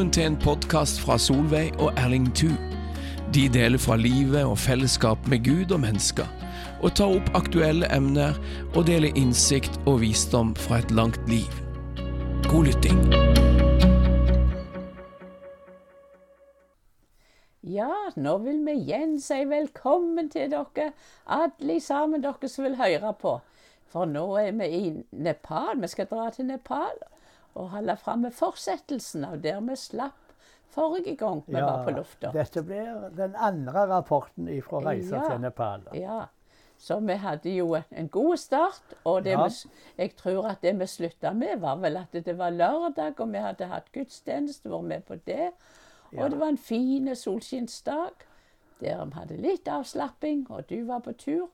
Velkommen til en podkast fra Solveig og Erling Thu. De deler fra livet og fellesskap med Gud og mennesker, og tar opp aktuelle emner og deler innsikt og visdom fra et langt liv. God lytting. Ja, nå vil vi igjen si velkommen til dere, alle sammen dere som vil høre på. For nå er vi i Nepal. Vi skal dra til Nepal og holde fram med fortsettelsen av der vi slapp forrige gang vi var på lufta. Dette blir den andre rapporten fra reisa Ja. til Nepal. Ja. Så vi hadde jo en, god start. Og det Ja. vi, jeg tror at det vi slutta med, var vel at det var lørdag, og vi hadde hatt gudstjeneste, vært med på det. Ja. Og det var en fin solskinnsdag der vi hadde litt avslapping, og du var på tur.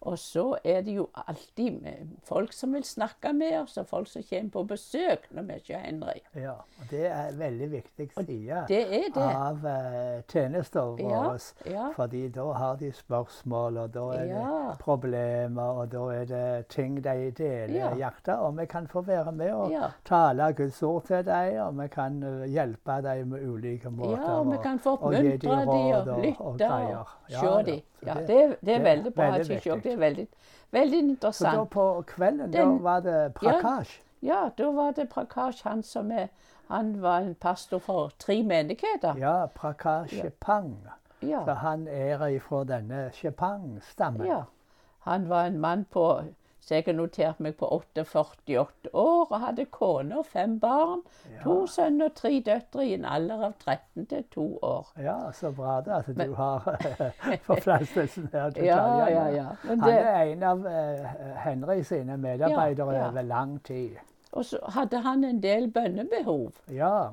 Og så er det jo alltid med folk som vil snakke med oss, og folk som kommer på besøk når vi ikke er Henrik. Ja, og Det er en veldig viktig side Det det. av uh, tjenester Ja, oss, ja. Fordi da har de spørsmål, og da er Ja. det problemer, og da er det ting de deler Ja. hjertet. Og vi kan få være med og Ja. tale Guds ord til dem, og vi kan eh, hjelpe dem med ulike måter. Ja, og vi kan få og oppmuntre dem og, og lytte og greier. og se dem. Ja, det- det, er veldig bra. veldig. Det er veldig, veldig interessant. Så da på kvelden da var det Prakash? Ja, da var det Prakash, han som er Han var en pastor for tre menigheter. Ja, Prakash Shepang. Så Ja. han er ifra denne Shepang-stammen. ja. Han var en mann på så jeg har notert meg på 48 år og hadde kone og fem barn. To sønner og tre døtre i en alder av 13 til 2 år. Ja, så bra det at du har forflastelsen her. til Ja, ja, ja. Han er en av uh, Henry sine medarbeidere Ja, ja. over lang tid. Og så hadde han en del bønnebehov. Ja,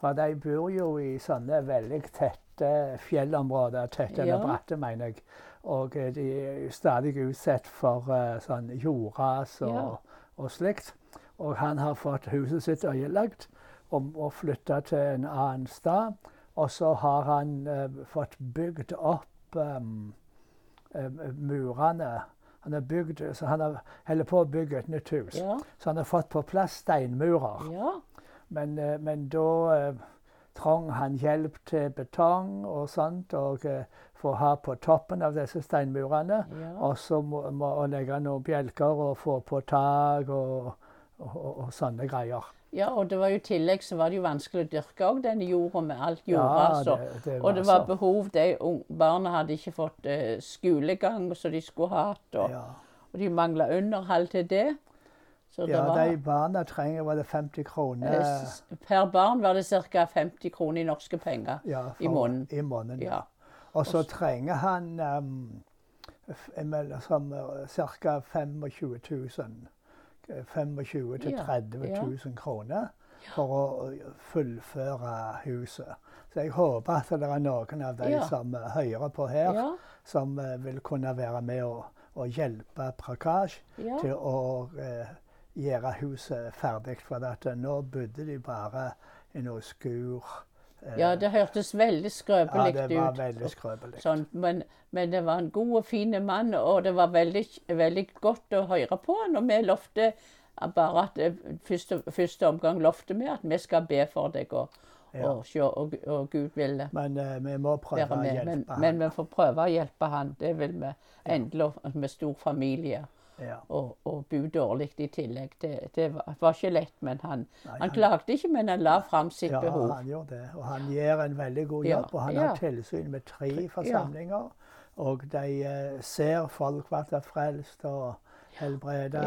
for de bor jo i sånne veldig tette fjellområder. Tette eller Ja. bratte, mener jeg. Og eh, de er stadig utsatt for uh, sånn jordras og, Ja. og slikt. Og han har fått huset sitt øyelagt og, og flytta til en annen sted. Og så har han uh, fått bygd opp um, em, murene. Han har bygd, så han har holder på å bygge et nytt hus. Ja, Så han har fått på plass steinmurer. ja, Men, uh, men da trong han hjelp til betong og sånt, og eh, for å ha på toppen av disse steinmurene. ja. Og så må, må legge noen bjelker og få på tak og, og, og, og sånne greier. Ja, og det var jo i tillegg så var det jo vanskelig å dyrke òg denne jorda med alt Ja, jordras. og- det- det og det var så. behov de Barna hadde ikke fått uh, skolegang som de skulle hatt, og, Ja, og de mangla underhold til det. Så det ja var, de barna trenger var det 50 kroner eh, per barn var det ca. 50 kroner i norske penger. ja, i måneden. I måneden. Ja. Og så trenger han um, ca. 25 000. 25 til 30 000 kroner for å fullføre huset. Så jeg håper at det er noen av de som eh, hører på her, som eh, vil kunne være med og, og hjelpe Prakash til å uh, gjøre huset ferdig. For eh, nå bodde de bare i noe skur. Eh, ja, det hørtes veldig ja, skrøpelig det var ut. veldig skrøpelig. Sånn, men, men det var en god og fin mann, og det var veldig, veldig godt å høre på han. Og vi lovte bare at eh, første, første omgang lovte vi at vi skal be for deg, og, Ja. og, se, og, og Gud ville Men uh, vi må prøve å med. hjelpe Men, han. men vi får prøve å hjelpe han. Det vil vi endelig, med stor familie. Ja. Og, og bo dårlig i tillegg. Det, det var, var ikke lett, men han, Nei, han han- klagde ikke, men han la fram sitt ja, behov. han gjør det. Og han gjør en veldig god jobb. Og han har tilsyn med tre forsamlinger. Og de eh, ser folk bli frelst og helbreda.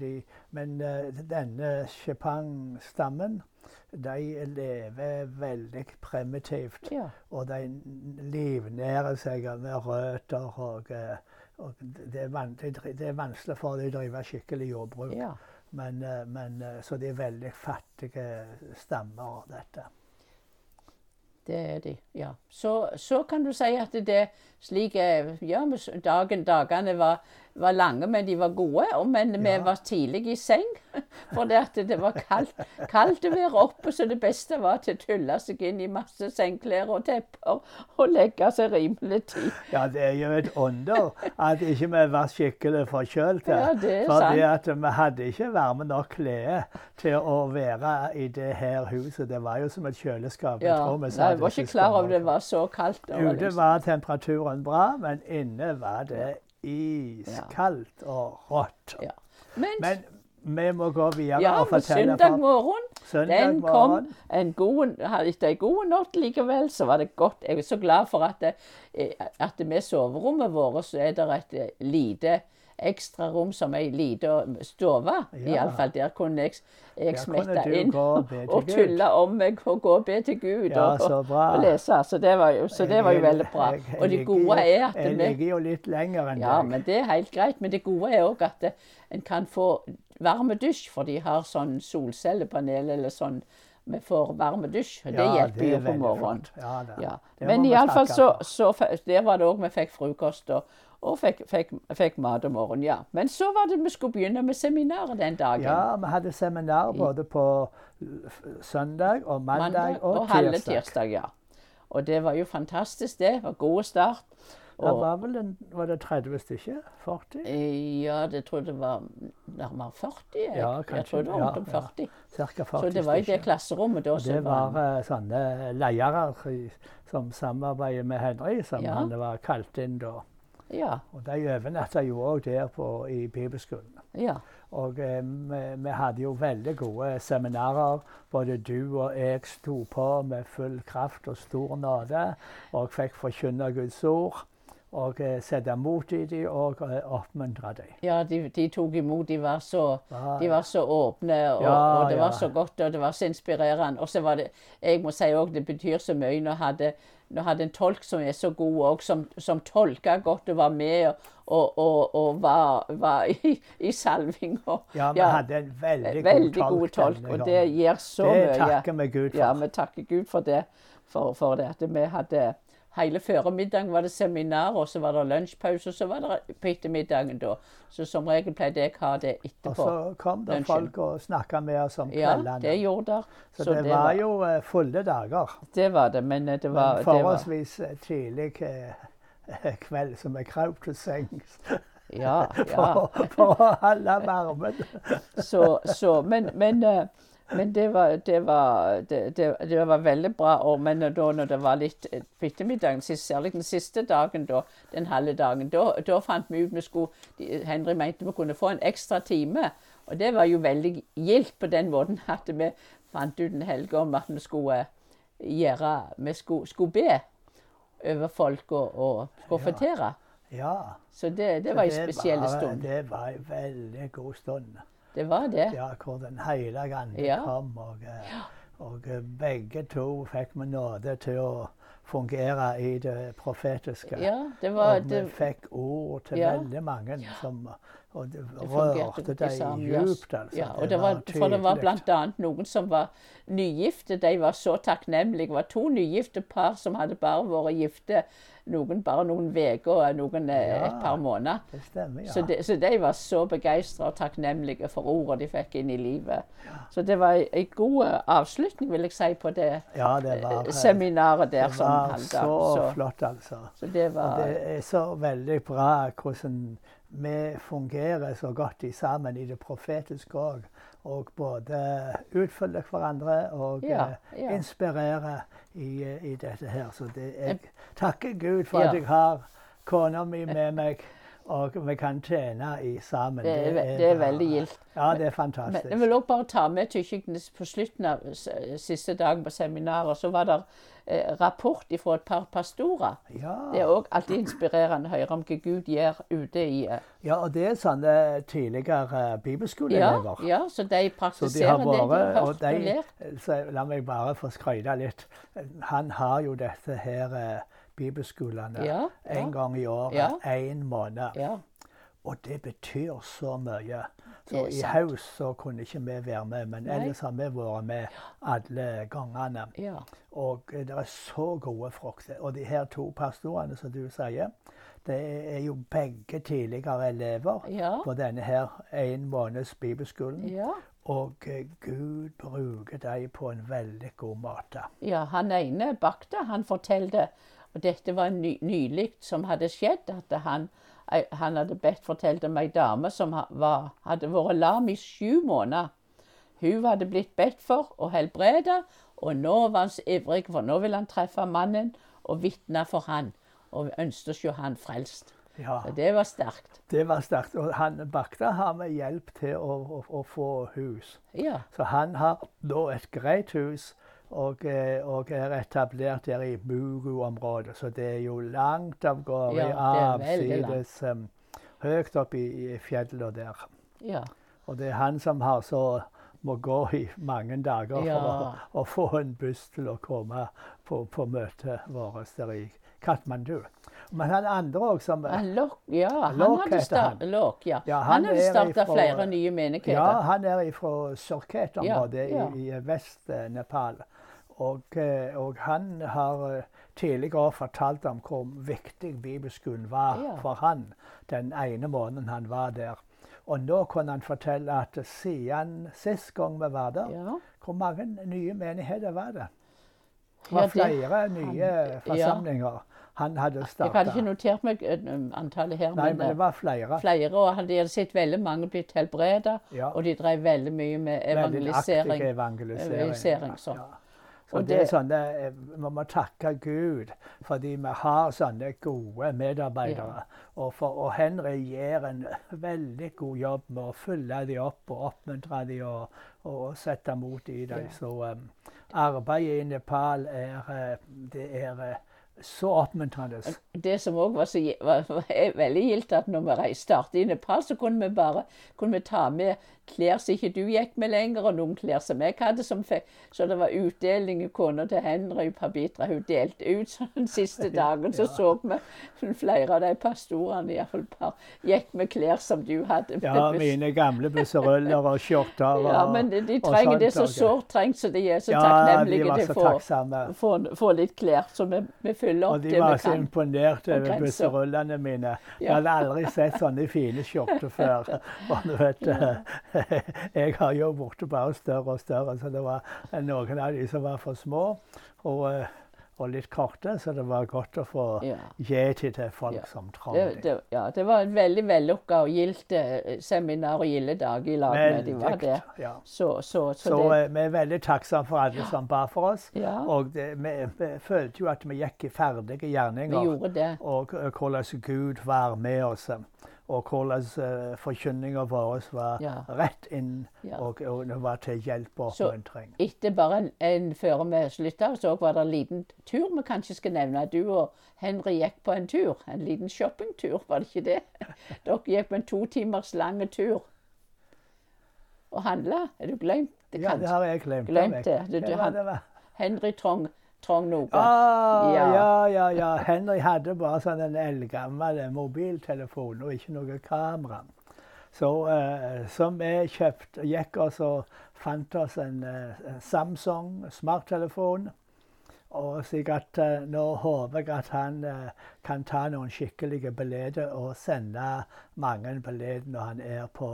De, men eh, denne Chepang-stammen de lever veldig primitivt. Og de livnærer seg med røtter. Og, eh, og det, er det, er vanskelig for dem å drive skikkelig jordbruk. Ja. Men, eh, men, eh, så de er veldig fattige stammer, dette. Det er de, ja. Så, så kan du si at det slik er Ja, dagen, dagene var, var lange, men de var gode. Og, men vi var tidlig i seng. For det at det var kaldt, kaldt å være oppe, så det beste var til å tulle seg inn i masse sengeklær og tepper og legge seg rimelig tid. Ja, det er jo et under at ikke vi var skikkelig forkjølte. Ja, det er sant. at vi hadde ikke varme nok klær til å være i det her huset. Det var jo som et kjøleskap. Ja, nei, jeg var ikke klar over det var så kaldt. Det var Ute liksom- bra, men inne var det iskaldt og rått. Ja. Men, Men vi må gå videre ja, og fortelle søndag for morgen søndag Den kom morgen. en god, etter en god natt likevel, så var det godt. Jeg er så glad for at, det, at det med soverommet vårt så er det et eh, lite ekstrarom som ei lita stove. Ja. Iallfall der kunne jeg, jeg smette inn og og tulle om meg og gå og be til Gud Ja, og, og, og lese. Så det var jo, så det var jo veldig bra. Og det gode er at Jeg ligger jo litt lenger enn ja, men det er helt greit. Men det gode er òg at det, en kan få varme dusj, for de har sånn solcellepanel eller sånn vi får varme dusj. Det Ja, hjelper er jo på morgenen. Ja. Ja. Men iallfall så, så Der var det òg vi fikk frokost og, og fikk, fikk, fikk mat om morgenen. Ja. Men så var det vi skulle begynne med seminaret den dagen. Ja, vi hadde seminar både på søndag og mandag, og, og tirsdag. tirsdag. Ja. Og det var jo fantastisk, det. var God start. Det var vel en, var det 30 stykker? 40? Eh, Ja, det tror jeg det var nærmere 40. Jeg, Ja, jeg tror det var rundt Ja, om ja. 40. Cirka 40 Så det var i det klasserommet da Og det var var eh, sånne ledere som samarbeider med Henry, som Ja. han var kalt inn da. Ja. Og de overnatta jo òg der på, i bibelskolen. ja. Og eh, vi, vi hadde jo veldig gode seminarer. Både du og jeg sto på med full kraft og stor nåde. Og fikk forkynne Guds ord. Og eh, sette mot i dem og eh, oppmuntre dem. Ja, de, de tok imot. De var så, de var så åpne, og, Ja, og det var ja. så godt, og det var så inspirerende. Og så var det Jeg må si òg det betyr så mye når hadde, når hadde en tolk som er så god òg, som, som tolka godt og var med og, og, og, og var, var i, i salving. Ja, vi ja, hadde en veldig, veldig god god tolk. denne og det gir så det mye. takker vi Gud for. Ja, vi takker Gud for det. For, for det at vi hadde Hele formiddagen var det seminar, og så var det lunsjpause, og så var det på ettermiddagen da. Så som regel pleide jeg å ha det etterpå. Og så kom det Lunsjen. folk og snakka med oss om kveldene. Ja, det gjorde der. så, det, var jo eh, fulle dager. Det var det, men eh, det var, Men det var forholdsvis eh, tidlig kveld, så vi krøp til sengs Ja. ja. for, for å holde varmen. Så, så Men, men, eh, men det, var, det, var, det, det, var veldig bra. Og, men da når det var litt eh, på ettermiddagen, særlig den siste dagen, da, den halve dagen, da, da fant vi ut vi skulle Henry mente vi kunne få en ekstra time. Og det var jo veldig gildt på den måten at vi fant ut en helg om at vi skulle eh, gjøre Vi skulle, skulle be over folk og, og profetere. Ja. Så det, det var en spesiell stund. Det var en veldig god stund. Det var det. Ja, hvor Den hellige ande Ja. kom. Og, eh, og eh, begge to fikk vi nåde til å fungere i det profetiske. Ja, det var og vi det, fikk ord til Ja. veldig mange som og det Det rørte deg djupt. Altså. Ja, og det var, for det var bl.a. noen som var nygifte. De var så takknemlige. Det var to nygifte par som hadde bare vært gifte noen bare noen uker og noen eh, Ja. et par måneder. Det stemmer, ja. Så, de, så de var så begeistra og takknemlige for ordene de fikk inn i livet. Så det var en god eh, avslutning, vil jeg si, på det ja, det var, eh, seminaret der det var som så Så, flott, altså. så det Og det er så veldig bra hvordan vi fungerer så godt sammen i det profetiske òg. Og både utfyller hverandre og Ja, ja. inspirerer i, eh, i dette her. Så det, jeg takker Gud for at jeg har kona mi med meg, og vi kan tjene i sammen. Det er det er veldig gildt. Ja, det er Men fantastisk. jeg vil også bare ta med tykkende på slutten av siste dagen på seminaret, så var det eh, rapport fra et par pastorer. Ja. Det er òg alltid inspirerende å høre om hva Gud gjør ute i eh, ja, og det er sånne tidligere ja, bibelskoleelever. ja, så de Så de har praktiserer det de har og hørt og lært. la meg bare få skryte litt. Han har jo dette her eh, bibelskolene Ja, en gang i året, én måned. Ja, Og det betyr så mye. Så i høst så kunne ikke vi være med, men Nei. ellers har vi vært med alle gangene. Ja. Og eh, det er så gode frukter. Og de her to pastorene som du sier, det er jo begge tidligere elever Ja. på denne her en måneds bibelskolen. Ja. Og eh, Gud bruker dem på en veldig god måte. ja. Han ene bakte, han fortalte Og dette var ny, nylig som hadde skjedd. At han, han hadde bedt fortalt om ei dame som var, hadde vært lam i sju måneder. Hun hadde blitt bedt for og helbrede, og nå var han så ivrig, for nå ville han treffe mannen og vitne for han. Og ønsket å se han frelst. Ja, Og det var sterkt. Det var sterkt. Og han Bakta har med hjelp til å, å, å få hus. Ja. Så han har nå et greit hus og, eh, og er etablert der i Mugu-området. Så det er jo langt av gårde, Ja, avsides, um, høyt oppe i, i fjellet der. Ja. Og det er han som har så må gå i mange dager for å, å få en buss til å komme på, på møtet vårt der i Katmandu. Men han andre òg som Han Lok, ja, han Lok hadde han. Lok, ja. Ja, han, han hadde starta flere nye menigheter. Ja, han er fra Surket-området Ja, ja. i, i Vest-Nepal. Og, eh, og han har eh, tidligere fortalt om hvor viktig bibelskolen var Ja. for han den ene måneden han var der. Og nå kunne han fortelle at siden sist gang vi var der, Ja. hvor mange nye menigheter var det? Det Ja, var det- flere nye han- forsamlinger han hadde Jeg hadde ikke notert meg eh, antallet her, Nei, men, men det var flere. flere. Og de hadde sett veldig mange blitt helbreda, og de drev veldig mye med Veldig aktiv evangelisering. evangelisering. Så. Ja. Og det, er det- sånne, eh, Vi må takke Gud fordi vi har sånne gode medarbeidere. Og, for, og Henry gjør en veldig god jobb med å følge dem opp og oppmuntre dem og, og sette mot i dem. Ja. Så um, arbeidet i Nepal er, eh, det er eh, så oppmuntrende. Det som òg var, var, var veldig gildt, at når vi startet i Nepal, så kunne vi bare kunne vi ta med klær som ikke du gikk med lenger, og noen klær som jeg hadde. Som fikk, så det var utdeling. Kona til Henry Pabitra hun delte ut så den siste dagen. Så så vi flere av de pastorene iallfall par, gikk med klær som du hadde. Ja, mine gamle busseruller og skjorter. Og, Ja, men de, de trenger det så sårt trengt, så de er så Ja, takknemlige til å få, få, litt klær. Så vi, vi fyller opp det vi kan. Og de var så imponerte imponert over busserullene mine. Jeg hadde aldri sett sånne fine skjorter før. Og du vet, eh, jeg har jo blitt bare større og større, så det var noen av de som var for små og, eh, og litt korte, så det var godt å få Ja. gi til folk Ja. som trang det. det, ja, det var et veldig vellukka og gildt eh, seminar og gilde dag i lag med de var der. Ja. Så, så, så, Så det, eh, vi er veldig takksomme for alle som ba for oss. Ja. Og det, vi, vi følte jo at vi gikk i ferdige vi gjerninger. gjorde det. og hvordan Gud var med oss. Og hvordan uh, forkynninga vår var Ja. rett inn Ja. og, og det var til hjelp og oppmuntring. Etter bare en, en før vi slutta, så var det en liten tur vi kanskje skal nevne. Du og Henry gikk på en tur. En liten shoppingtur, var det ikke det? Dere gikk på en to timers lang tur og handla. Er du glemt det? Ja, det har jeg glemt. Glemt det. Du, du, han-? Henry trong, trong noe. Ah, Ja. ja, ja, ja. Henry hadde bare sånn en eldgammel mobiltelefon og ikke noe kamera. Så, uh, så vi kjøpte, gikk og fant oss en, uh, Samsung smarttelefon. Og sikkert uh, nå håper jeg at han uh, kan ta noen skikkelige bilder og sende mange bilder når han er på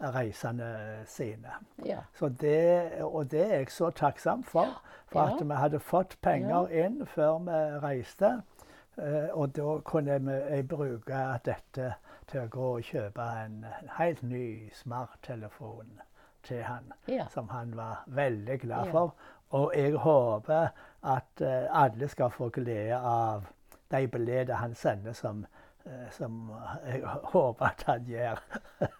reisene sine. Ja. Så det, og det er jeg så takksom for. For Ja. at vi hadde fått penger inn før vi reiste. eh, Og da kunne jeg bruke dette til å gå og kjøpe en, helt ny smarttelefon til han. Ja. Som han var veldig glad for. Og jeg håper at eh, alle skal få glede av de beledene han sender som som jeg håper at han gjør.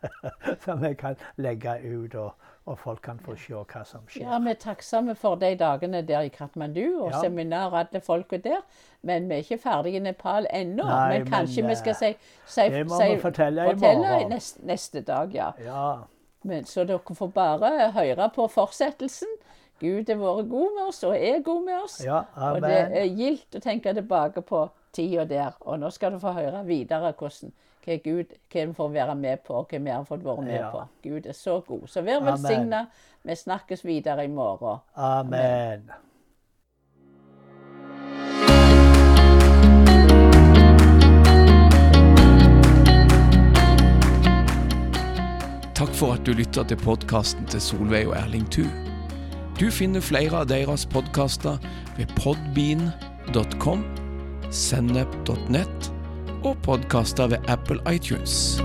som jeg kan legge ut, og, og folk kan få se hva som skjer. Ja, vi er takksomme for de dagene der i Katmandu og Ja. seminar og alle folka der. Men vi er ikke ferdige i Nepal ennå. Nei, men kanskje men, vi skal eh, si, si, det må si vi fortelle i fortelle morgen. neste, neste dag, ja. Ja. Men, så dere får bare høre på fortsettelsen. Gud har vært god med oss og er god med oss. ja og det er gildt å tenke tilbake på tida der. Og nå skal du få høre videre hvordan hva Gud hva får være med på, og hva vi har fått være med Ja. på. Gud er så god. Så vær Amen. velsigna. Vi snakkes videre i morgen. Amen. Takk for at du lytta til podkasten til Solveig og Erling Thu. Du finner flere av deres podkaster ved podbean.com, sennep.nett og podkaster ved Apple iTunes.